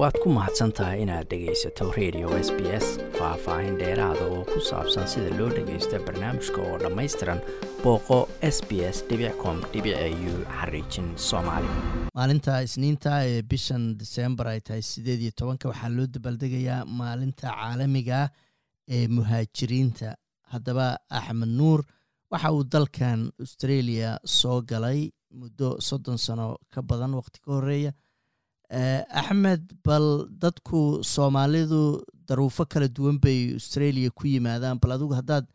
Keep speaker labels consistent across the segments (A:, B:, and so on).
A: waad ku mahadsan tahay inaad dhegaysato radio s b s faah-faahin dheeraada oo ku saabsan sida loo dhagaysto barnaamijka oo dhammaystiran booqo s b s com u xariijin soomaali. Maalinta isniinta ee bishan disembar ay tahay sideed iyo tobanka waxaa loo dabaaldegayaa maalinta caalamiga ee muhaajiriinta. Haddaba axmed nuur waxa uu dalkan australia soo galay muddo soddon sano ka badan waqti ka horreeya axmed bal dadku soomaalidu daruufo kala duwan bay australia ku yimaadaan. Bal adigu haddaad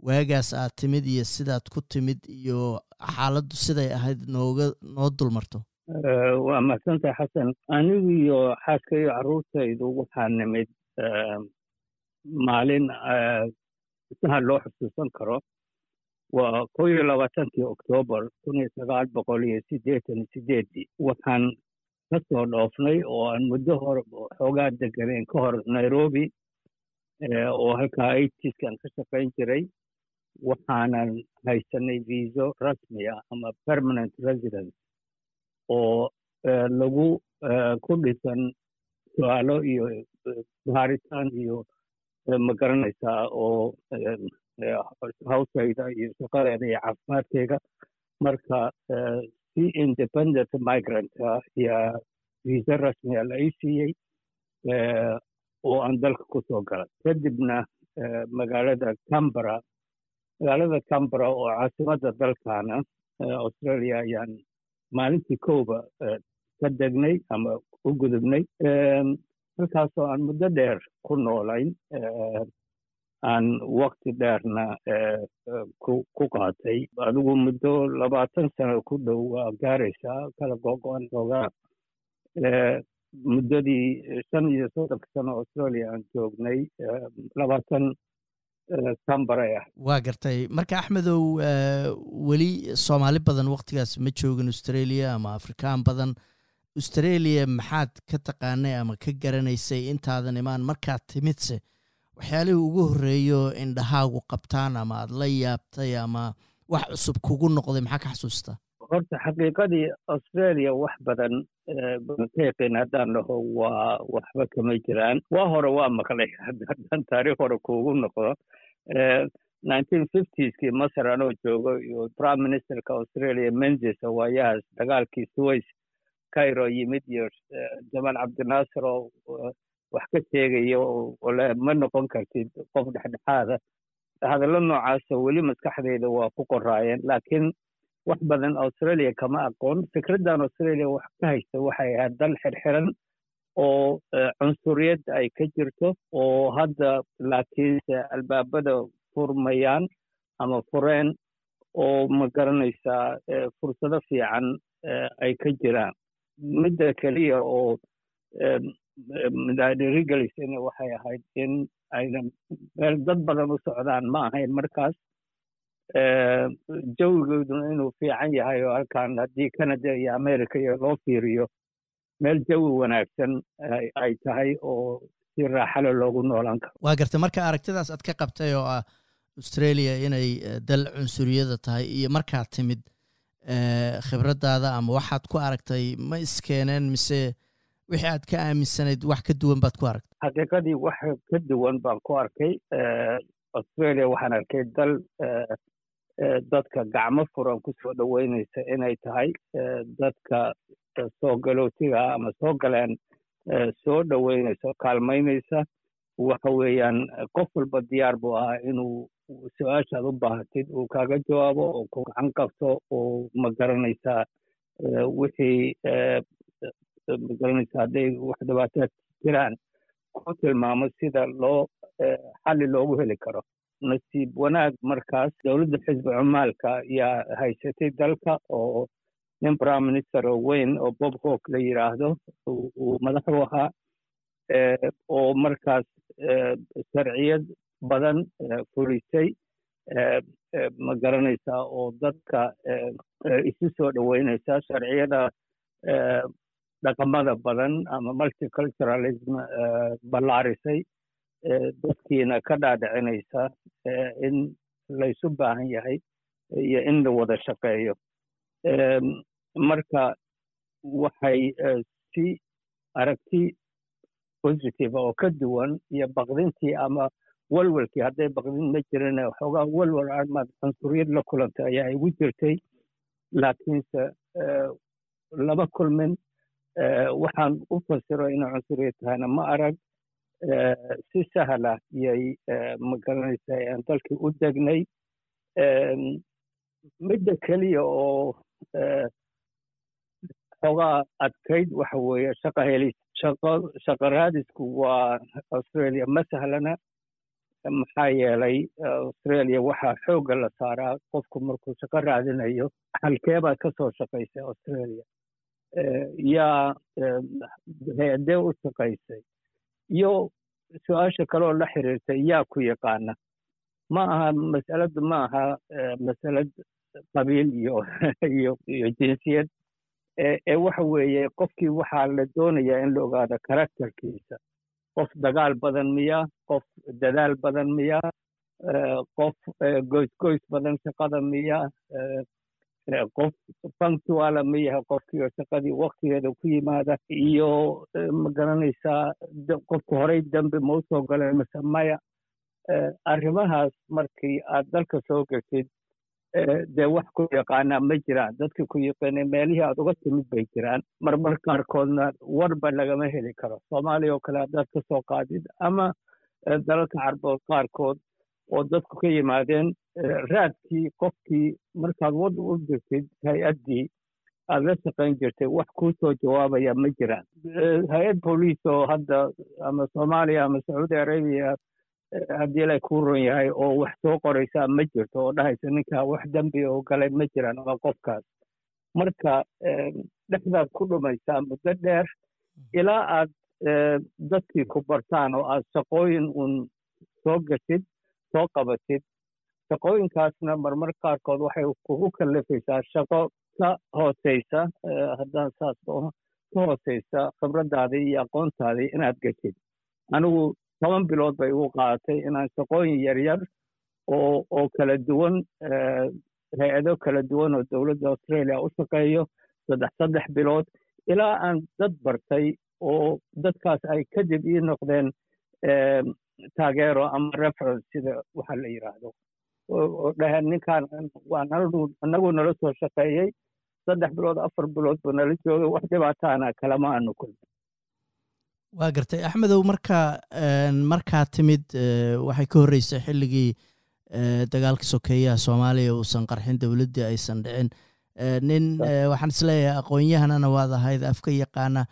A: waagaas aad timid iyo sidaad ku timid iyo xaaladdu siday ahayd nooga noo dulmarto
B: waa mahadsantahay xasan. Anigu iyo xaaska iyo carruurtaydu waxaa nimid maalin isaha loo xusuusan karo waa kow iyo labaatankii oktoobar kun iyo sagaal boqol iyo siddeetan iyo sideeddii waxaan ka soo dhoofnay oo aan muddo hore xoogaa deganeen ka hor nairobi oo halkaa aitiskan ka shaqayn jiray waxaanan haysanay viiso rasmi ah ama permanent residence oo lagu ku dhisan su'aalo iyo baaritaan iyo ma garanaysaa oo hawshayda iyo shaqadeeda iyo caafimaadkayga marka si independent migranta yaa viisa rasmiga la ii siiyey oo aan dalka ku soo galay. Kadibna magaalada cambara magaalada cambara oo caasimadda dalkaana australia ayaan maalintii kooba ka degnay ama u gudubnay. Halkaasoo aan muddo dheer ku noolayn aan wakti dheerna ku qaatay. Adigu muddo labaatan sano ku dhow waa gaaraysaa kala gogo-an xoogaa. Muddadii shan iyo soddonka sano australia aan joognay labaatan cambaray ah
A: waa gartay. Marka axmedow weli soomaali badan waktigaas ma joogin australia ama afrikaan badan. Australia maxaad ka taqaanay ama ka garanaysay intaadan imaan? Markaad timidse waxyaalihii ugu horreeyo indhahaagu qabtaan ama aad la yaabtay ama wax cusub kugu noqday maxaa ka xasuustaa
B: horta xaqiiqadii australia wax badan badan ka yaqiin haddaan dhaho waa waxba kama jiraan. Waa hore waa maqlay haddaan taariikh hore kuugu noqdo. Nineteen fiftieskii masar anoo joogo iyo prime ministerka australia menzies waayahaas dagaalkii suways cairo yimid iyo jamaal cabdinaasir oo wax ka sheegaya ole ma noqon kartid qof dhexdhexaada. Hadallo noocaasa weli maskaxdayda waa ku qoraayeen laakiin wax badan australia kama aqoon. Fikraddan australia wax ka haysta waxay ahayd dal xirxiran oo cunsuriyad ay ka jirto oo hadda laakiinse albaabada furmayaan ama fureen oo ma garanaysaa fursado fiican ay ka jiraan. Midda keliya oo midadhirigelisana waxay ahayd in aynan meel dad badan u socdaan ma ahayn markaas. Jawigeeduna inuu fiican yahay oo halkan haddii canada iyo america iyo loo fiiriyo meel jawi wanaagsan ay tahay oo si raaxale loogu noolaan karo.
A: Waa gartay marka aragtidaas aad ka qabtay oo ah australia inay dal cunsuriyada tahay iyo markaad timid khibraddaada ama waxaad ku aragtay ma iskeeneen mise wixii aad ka aaminsanayd wax ka duwan baad ku aragtay?
B: Xaqiiqadii wax ka duwan baan ku arkay australia waxaan arkay dal dadka gacmo furan ku soo dhoweynaysa inay tahay dadka soo galootiga ama soo galeen soo dhoweynaysa kaalmaynaysa. Waxa weeyaan qof walba diyaar buu ahaa inuu su'aashaad u baahatid uu kaaga jawaabo oo ku gacan qabto oo ma garanaysaa wixii magaranaysa hadday wax dhibaataad jiraan ku tilmaamo sida loo xalli loogu heli karo. Nasiib wanaag markaas dowladda xisbi cumaalka yaa haysatay dalka oo nin prime minister oo weyn oo bob hawk la yidhaahdo uu madax u ahaa oo markaas sharciyad badan fulisay ma garanaysaa oo dadka isu soo dhoweynaysa sharciyada dhaqamada badan ama multiculturalism ballaarisay dadkiina ka dhaadhicinaysa in laysu baahan yahay iyo in la wada shaqeeyo marka waxay si aragti positive oo ka duwan iyo baqdintii ama walwalkii hadday baqdin ma jirin xoogaa walwal amaad cunsuriyad la kulantay ayaa igu jirtay laakiinse lama kulmin waxaan u fasiro inay cunsuriyad tahayna ma arag si sahla yay magaranaysa aan dalkii u degnay. Midda keliya oo xoogaa adkayd waxa weeye shaqa helis shaqa raadisku waa australia ma sahlana maxaa yeelay australia waxaa xoogga la saaraa qofku markuu shaqo raadinayo halkeebaad ka soo shaqaysay australia yaa hay'adee u shaqaysay iyo su'aasha kaleoo la xiriirtay yaa ku yaqaana ma aha masaladu ma aha masalad qabiil iyo jinsiyad ee waxa weeye qofkii waxaa la doonayaa in la ogaado karakterkiisa qof dagaal badan miya qof dadaal badan miya qof goysgoys badan shaqada miya qof punctuala miyaha qofkiio shaqadii waktigeeda ku yimaada iyo ma garanaysaa qofka horey dambe ma u soo galeen mise maya arrimahaas markii aad dalka soo geshid dee wax ku yaqaanaa ma jiraan. Dadka ku yaqaanay meelihii aad uga timid bay jiraan. Marmar qaarkoodna warba lagama heli karo. Soomaaliya oo kale haddaad ka soo qaadid ama dalalka carbood qaarkood oo dadku ka yimaadeen raadkii qofkii markaad wad u jirtid hay'addii aad la shaqayn jirtay wax kuu soo jawaabaya ma jiraan hay'ad booliis oo hadda ama soomaaliya ama sacuudi arabiya haddii la kuu ron yahay oo wax soo qoraysaa ma jirto oo dhahaysa ninkaa wax dembi oo galay ma jiraan ama qofkaas. Marka dhexdaad ku dhumaysaa muddo dheer ilaa aad dadkii ku bartaan oo aad shaqooyin uun soo gashid soo qabatid shaqooyinkaasna marmar qaarkood waxay kugu kallifaysaa shaqo ka hooseysa haddaan saas ka hooseysa khibraddaadii iyo aqoontaadii inaad gashid anigu toban bilood bay igu qaadatay inaan shaqooyin yaryar oo oo kala duwan hay'ado kala duwan oo dowladda australia u shaqeeyo saddex saddex bilood ilaa aan dad bartay oo dadkaas ay kadib ii noqdeen taageero ama reference sida waxa la yidhaahdo oo dhaheen ninkaan waa anagu nala soo shaqeeyey. Saddex bilood afar bilood buu nala joogay. Wax dhibaataana kalama aanu kulmin.
A: Waa gartay. Axmedow markaa markaa timid waxay ka horreysay xilligii dagaalka sokeeyaha soomaaliya uusan qarxin dowladdii aysan dhicin. Nin waxaan is leeyahay aqoon-yahanana waad ahayd afka yaqaana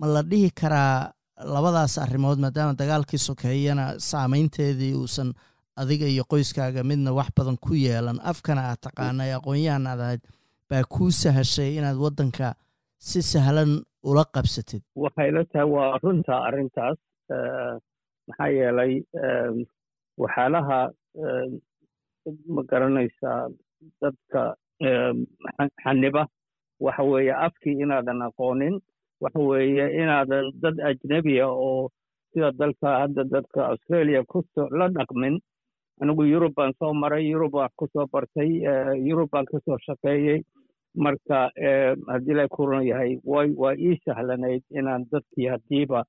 A: ma la dhihi karaa labadaas arrimood maadaama dagaalkii sokeeyana saameynteedii uusan adiga iyo qoyskaaga midna wax badan ku yeelan. Afkana aad taqaanay aqoon-yahan aad ahayd baa kuu sahashay inaad waddanka si sahlan ula qabsatid.
B: Waxay la tahay waa runta arrintaas maxaa yeelay waxyaalaha ma garanaysaa dadka xaniba waxa weeye afkii inaadan aqoonin waxa weeye inaadan dad ajnebiya oo sida dalka hadda dadka australia kuso la dhaqmin anigu yurub baan soo maray yurub baan ku soo bartay yurub baan ka soo shaqeeyey. Marka haddii la ku ron yahay way waa ii sahlanayd inaan dadkii haddiiba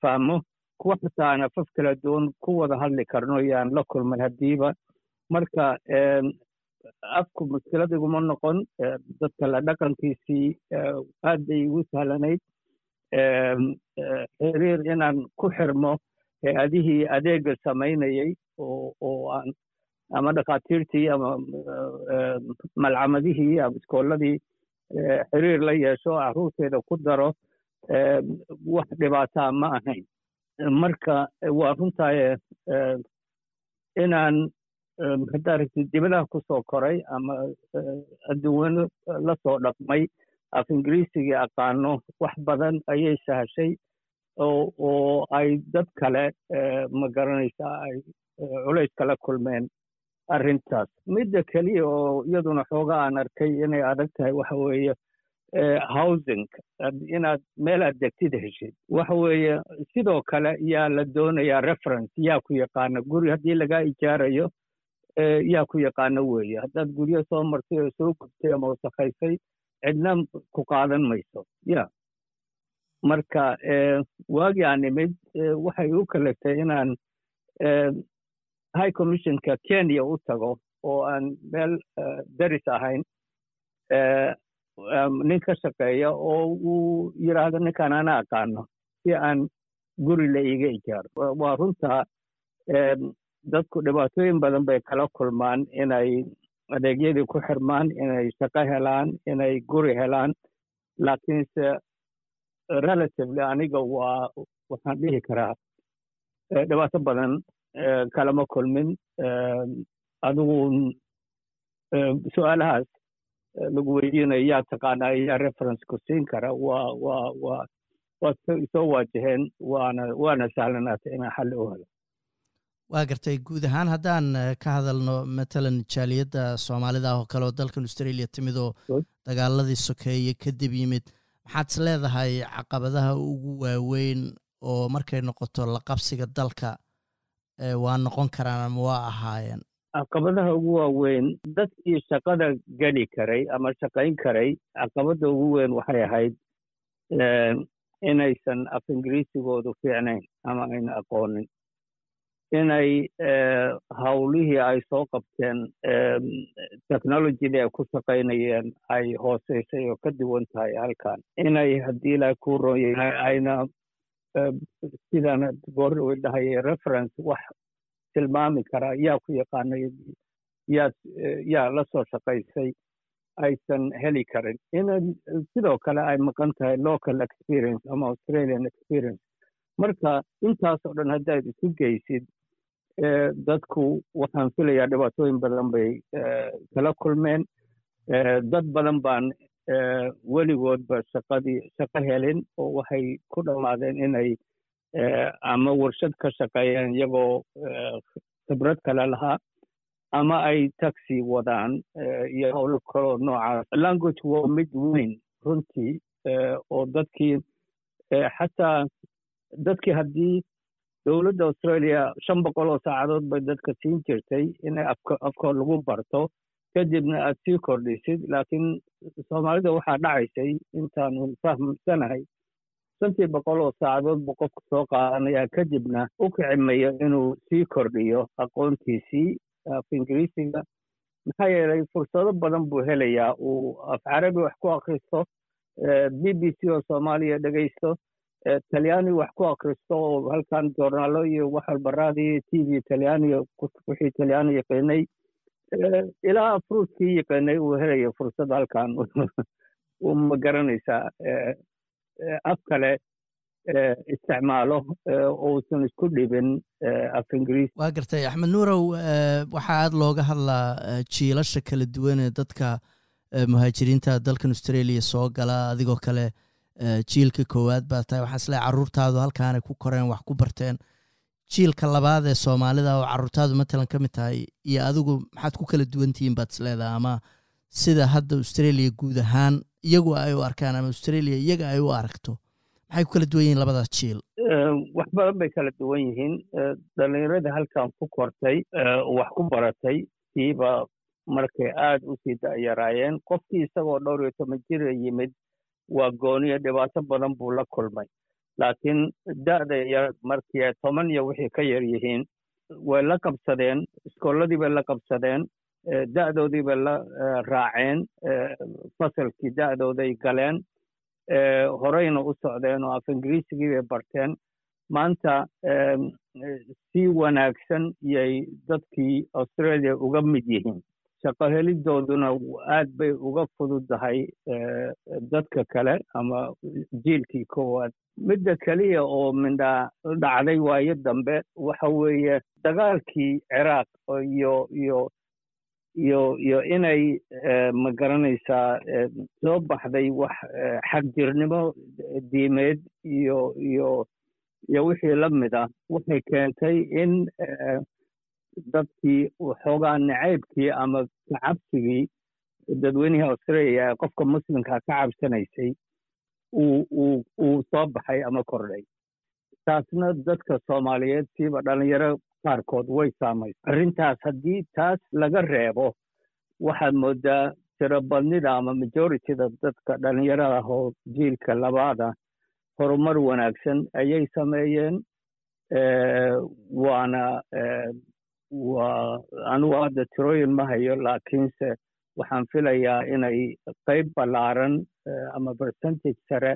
B: fahmo kuwa xataa aan afaf kala duwan ku wada hadli karno yaan la kulmay haddiiba. Marka afku mushkilad iguma noqon dadka la dhaqankiisii aad bay igu sahlanayd xiriir inaan ku xirmo hay'adihii adeega samaynayay oo aan ama dhakhaatiirtii ama malcamadihii ama iskooladii xiriir la yeesho carruurteeda ku daro wax dhibaataa ma ahayn marka waa runtaaye inaan haddaa ragtid dibadaha ku soo koray ama adduunyano la soo dhaqmay af ingiriisigii aqaano wax badan ayay sahashay oo ay dad kale ma garanaysaa ay culays kala kulmeen arrintaas midda keliya oo iyaduna xoogaa aan arkay inay adag tahay waxa weeye housing inaad meel aad degtid heshid waxa weeye sidoo kale yaa la doonayaa reference yaa ku yaqaana guri haddii lagaa ijaarayo yaa ku yaqaano weeye. Haddaad guryo soo martay oo soo gubtay ama wasakhaysay cidna ku qaadan mayso. Ya. Marka waagii aan imid waxay u kaleftay inaan high commissionka kenya u tago oo aan meel daris ahayn. Nin ka shaqeeya oo uu yidhaahdo ninkaan ana aqaano si aan guri la iiga ijaaro. Waa runta dadku dhibaatooyin badan bay kala kulmaan inay adeegyadii ku xirmaan inay shaqo helaan inay guri helaan. Laakiinse relatively aniga waa waxaan dhihi karaa dhibaato badan kalama kulmin adigu su'aalahaas lagu weydiinayo yaa taqaanaa yaa reference ku siin kara waa waa waa waa soo waajaheen waana waana sahlanaatay inaan xalli u helo
A: waa gartay guud ahaan haddaan ka hadalno matalan jaaliyadda soomaalida ah oo kale oo dalkan australia timid oo dagaaladii sokeeye kadib yimid. Maxaad is leedahay caqabadaha ugu waaweyn oo markay noqoto la qabsiga dalka waa noqon karaan ama waa ahaayeen?
B: Caqabadaha ugu waaweyn dadkii shaqada geli karay ama shaqayn karay caqabadda ugu weyn waxay ahayd inaysan af ingiriisigoodu fiicnayn ama ayna aqoonin inay hawlihii ay soo qabteen technologydii ay ku shaqaynayeen ay hooseysay oo ka duwan tahay halkan. Inay haddii ilaa ku ron yahay ayna sidaan goor dhahaya reference wax tilmaami karaa yaa ku yaqaanay yaa yaa la soo shaqaysay aysan heli karin. In sidoo kale ay maqan tahay local experience ama australian experience. Marka intaas oo dhan haddaad isu geysid dadku waxaan filayaa dhibaatooyin badan bay kala kulmeen. Dad badan baan weligoodba shaqadii shaqo helin oo waxay ku dhammaadeen inay ama warshad ka shaqeeyeen iyagoo khibrad kale lahaa ama ay taxi wadaan iyo howlo kaloo noocaas. Language waa mid weyn runtii oo dadkii xataa dadkii haddii dowladda australia shan boqol oo saacadood bay dadka siin jirtay inay afka afka lagu barto. Kadibna aad sii kordhisid laakiin soomaalida waxaa dhacaysay intaanu fahmsanahay shantii boqol oo saacadood buu qofku soo qaadanaya kadibna u kicimayo inuu sii kordhiyo aqoontiisii af ingiriisiga. Maxaa yeelay fursado badan buu helayaa. Uu af carabi wax ku akristo b b c oo soomaaliya dhegaysto talyaani wax ku akristo oo halkan joornaalo iyo wax walba raadiyo t v talyaaniga wixii talyaani yaqiinay ilaa fruutkii yaqiinay uu helayo fursad halkan. Ma garanaysaa af kale isticmaalo uusan isku dhibin af ingiriis.
A: Waa gartay axmed nuurow waxaa aada looga hadlaa jiilasha kala duwan ee dadka muhaajiriinta dalkan australia soo gala adigoo kale jiilka koowaad baa tahay. Waxaa isle caruurtaadu halkaanay ku koreen wax ku barteen. Jiilka labaad ee soomaalida oo caruurtaadu matalan ka mid tahay iyo adigu maxaad ku kala duwan tihiin baad isleedaha ama sida hadda australia guud ahaan iyagu ay u arkaan ama australia iyaga ay u aragto maxay ku kala duwan yihiin labadaas jiil?
B: Wax badan bay kala duwan yihiin. Dhallinyarada halkan ku kortay wax ku baratay kiiba markay aada u sii da'yaraayeen. Qofkii isagoo dhowr iyo toban jira yimid waa gooniyo dhibaato badan buu la kulmay. Laakiin da'da yar markii toban iyo wixii ka yar yihiin way la qabsadeen iskoolladii bay la qabsadeen da'doodii bay la raaceen fasalkii da'dooday galeen horeyna u socdeen oo af ingiriisigii bay barteen. Maanta si wanaagsan yay dadkii australia uga mid yihiin shaqo helidooduna aad bay uga fududahay dadka kale ama jiilkii koowaad. Midda keliya oo mindha dhacday waayo dambe waxa weeye dagaalkii ciraaq iyo iyo iyo iyo inay ma garanaysaa soo baxday wax xagjirnimo diimeed iyo iyo iyo wixii la mid ah. Waxay keentay in dadkii xoogaa nacaybkii ama kacabsigii dadweynihii australia ee qofka muslimka ka cabsanaysay uu soo baxay ama kordhay. Taasna dadka soomaaliyeed siiba dhalinyaro qaarkood way saamaysa arrintaas haddii taas laga reebo waxaad moodaa tirobadnida ama majorityda dadka dhalinyarada ah oo jiilka labaada horumar wanaagsan ayay sameeyeen waana waa anugu hadda tirooyin ma hayo laakiinse waxaan filayaa inay qayb ballaaran ama percentage sare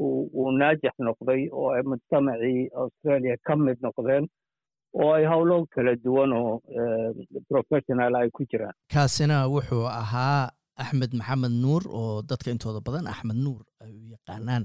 B: uu naajix noqday oo ay mujtamacii australia ka mid noqdeen oo ay howlo kala duwan oo professional ay ku jiraan.
C: Kaasina wuxuu ahaa axmed maxamed nuur oo dadka intooda badan axmed nuur ay u yaqaanaan